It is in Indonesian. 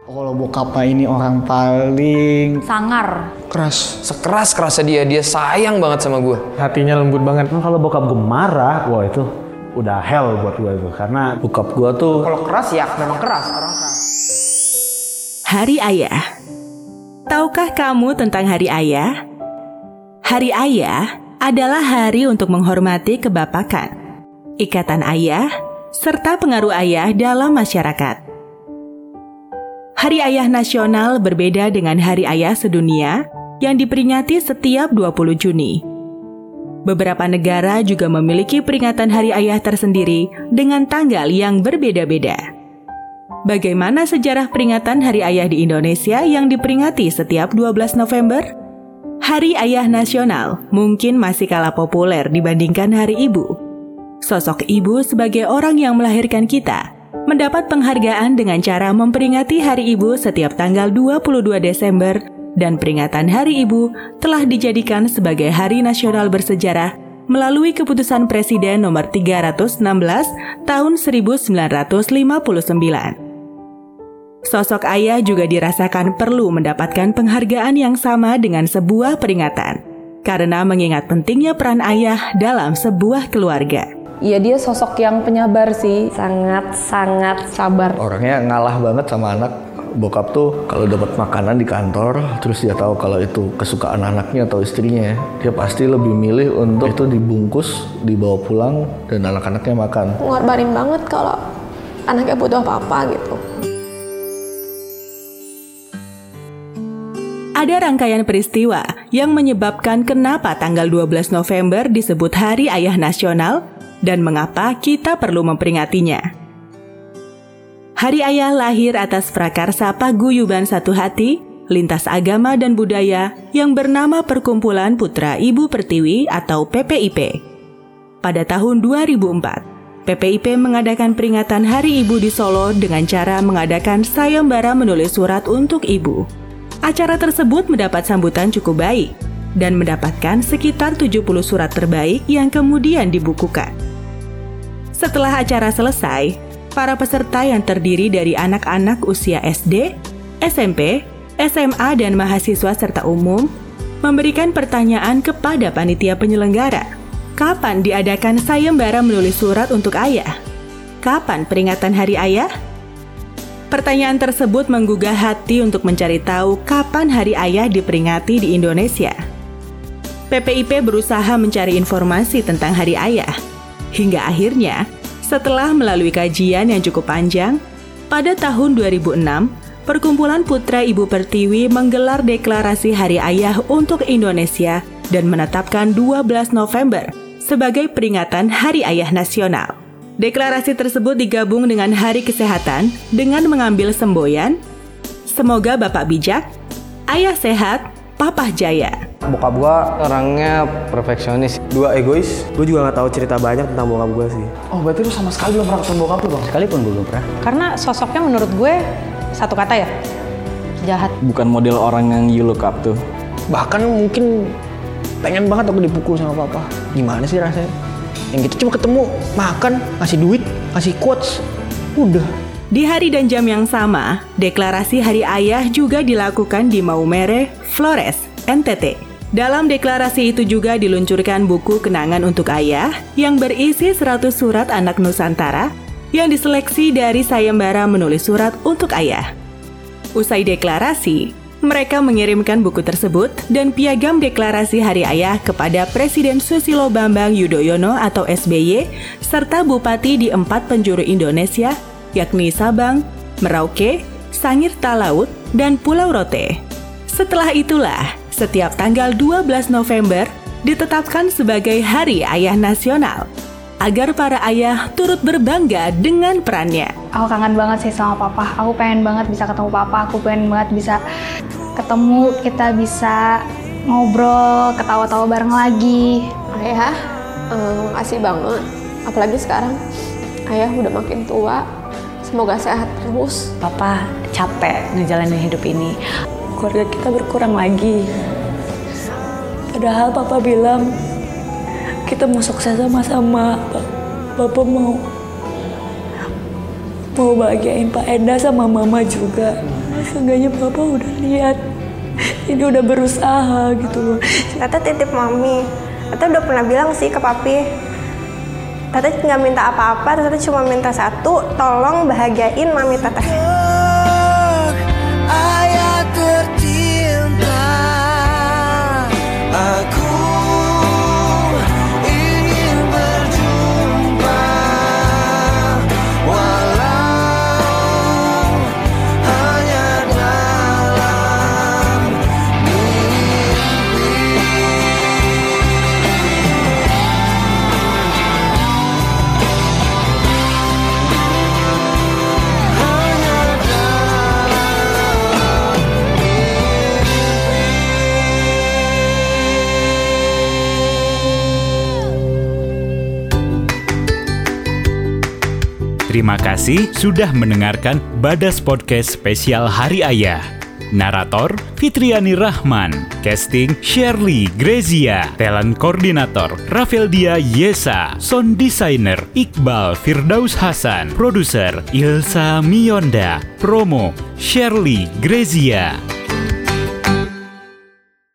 Kalau bokapnya ini orang paling Sangar. Keras. Sekeras kerasnya dia, dia sayang banget sama gue. hatinya lembut banget. Nah, kalau bokap gue marah, wah itu udah hell buat gue itu. Karena bokap gue tuh Kalau keras ya memang keras orang keras. Hari Ayah. Tahukah kamu tentang Hari Ayah? Hari Ayah adalah hari untuk menghormati kebapakan, ikatan ayah, serta pengaruh ayah dalam masyarakat. Hari Ayah Nasional berbeda dengan Hari Ayah Sedunia yang diperingati setiap 20 Juni. Beberapa negara juga memiliki peringatan Hari Ayah tersendiri dengan tanggal yang berbeda-beda. Bagaimana sejarah peringatan Hari Ayah di Indonesia yang diperingati setiap 12 November? Hari Ayah Nasional mungkin masih kalah populer dibandingkan Hari Ibu. Sosok ibu sebagai orang yang melahirkan kita mendapat penghargaan dengan cara memperingati Hari Ibu setiap tanggal 22 Desember dan peringatan Hari Ibu telah dijadikan sebagai hari nasional bersejarah melalui keputusan Presiden nomor 316 tahun 1959. Sosok ayah juga dirasakan perlu mendapatkan penghargaan yang sama dengan sebuah peringatan karena mengingat pentingnya peran ayah dalam sebuah keluarga. Iya dia sosok yang penyabar sih, sangat-sangat sabar. orangnya ngalah banget sama anak. Bokap tuh kalau dapat makanan di kantor, terus dia tahu kalau itu kesukaan anaknya atau istrinya, dia pasti lebih milih untuk itu dibungkus, dibawa pulang, dan anak-anaknya makan. ngorbanin banget kalau anaknya butuh apa-apa gitu. Ada rangkaian peristiwa yang menyebabkan kenapa tanggal 12 November disebut Hari Ayah Nasional dan mengapa kita perlu memperingatinya. Hari Ayah lahir atas prakarsa paguyuban satu hati, lintas agama dan budaya yang bernama Perkumpulan Putra Ibu Pertiwi atau PPIP. Pada tahun 2004, PPIP mengadakan peringatan Hari Ibu di Solo dengan cara mengadakan sayembara menulis surat untuk ibu. Acara tersebut mendapat sambutan cukup baik dan mendapatkan sekitar 70 surat terbaik yang kemudian dibukukan. Setelah acara selesai, para peserta yang terdiri dari anak-anak usia SD, SMP, SMA, dan mahasiswa serta umum memberikan pertanyaan kepada panitia penyelenggara. Kapan diadakan sayembara menulis surat untuk ayah? Kapan peringatan Hari Ayah? Pertanyaan tersebut menggugah hati untuk mencari tahu kapan Hari Ayah diperingati di Indonesia. PPIP berusaha mencari informasi tentang Hari Ayah. Hingga akhirnya, setelah melalui kajian yang cukup panjang, pada tahun 2006, Perkumpulan Putra Ibu Pertiwi menggelar deklarasi Hari Ayah untuk Indonesia dan menetapkan 12 November sebagai peringatan Hari Ayah Nasional. Deklarasi tersebut digabung dengan Hari Kesehatan dengan mengambil semboyan, Semoga Bapak bijak, Ayah sehat, Papa jaya. Bokap gua orangnya perfeksionis. Dua egois, gue juga nggak tahu cerita banyak tentang bokap gue sih. Oh berarti lu sama sekali belum pernah ketemu bokap lu bang? Sekalipun gue belum pernah. Karena sosoknya menurut gue satu kata ya, jahat. bukan model orang yang you look up tuh. Bahkan mungkin pengen banget aku dipukul sama papa. Gimana sih rasanya? Yang gitu cuma ketemu, makan, ngasih duit, ngasih quotes, udah. Di hari dan jam yang sama, deklarasi Hari Ayah juga dilakukan di Maumere, Flores, NTT. Dalam deklarasi itu juga diluncurkan buku kenangan untuk ayah yang berisi 100 surat anak Nusantara yang diseleksi dari sayembara menulis surat untuk ayah. Usai deklarasi, mereka mengirimkan buku tersebut dan piagam deklarasi Hari Ayah kepada Presiden Susilo Bambang Yudhoyono atau SBY serta bupati di empat penjuru Indonesia yakni Sabang, Merauke, Sangir Talaut, dan Pulau Rote. Setelah itulah, setiap tanggal 12 November ditetapkan sebagai Hari Ayah Nasional agar para ayah turut berbangga dengan perannya. Aku kangen banget sih sama papa. Aku pengen banget bisa ketemu papa. Aku pengen banget bisa ketemu, kita bisa ngobrol, ketawa-tawa bareng lagi. Ayah, eh, makasih banget. Apalagi sekarang ayah udah makin tua. Semoga sehat terus. Papa capek ngejalanin hidup ini. Keluarga kita berkurang lagi. Padahal papa bilang kita mau sukses sama-sama. Bapak mau mau bahagiain Pak Enda sama Mama juga. Seenggaknya Papa udah lihat. Ini udah berusaha gitu loh. Tata titip mami. Tata udah pernah bilang sih ke papi. Tata nggak minta apa-apa, Tata cuma minta satu, tolong bahagiain mami Tata. Terima kasih sudah mendengarkan Badas Podcast spesial Hari Ayah. Narator Fitriani Rahman, casting Shirley Grezia, talent koordinator Rafeldia Yesa, sound designer Iqbal Firdaus Hasan, produser Ilsa Mionda, promo Shirley Grezia.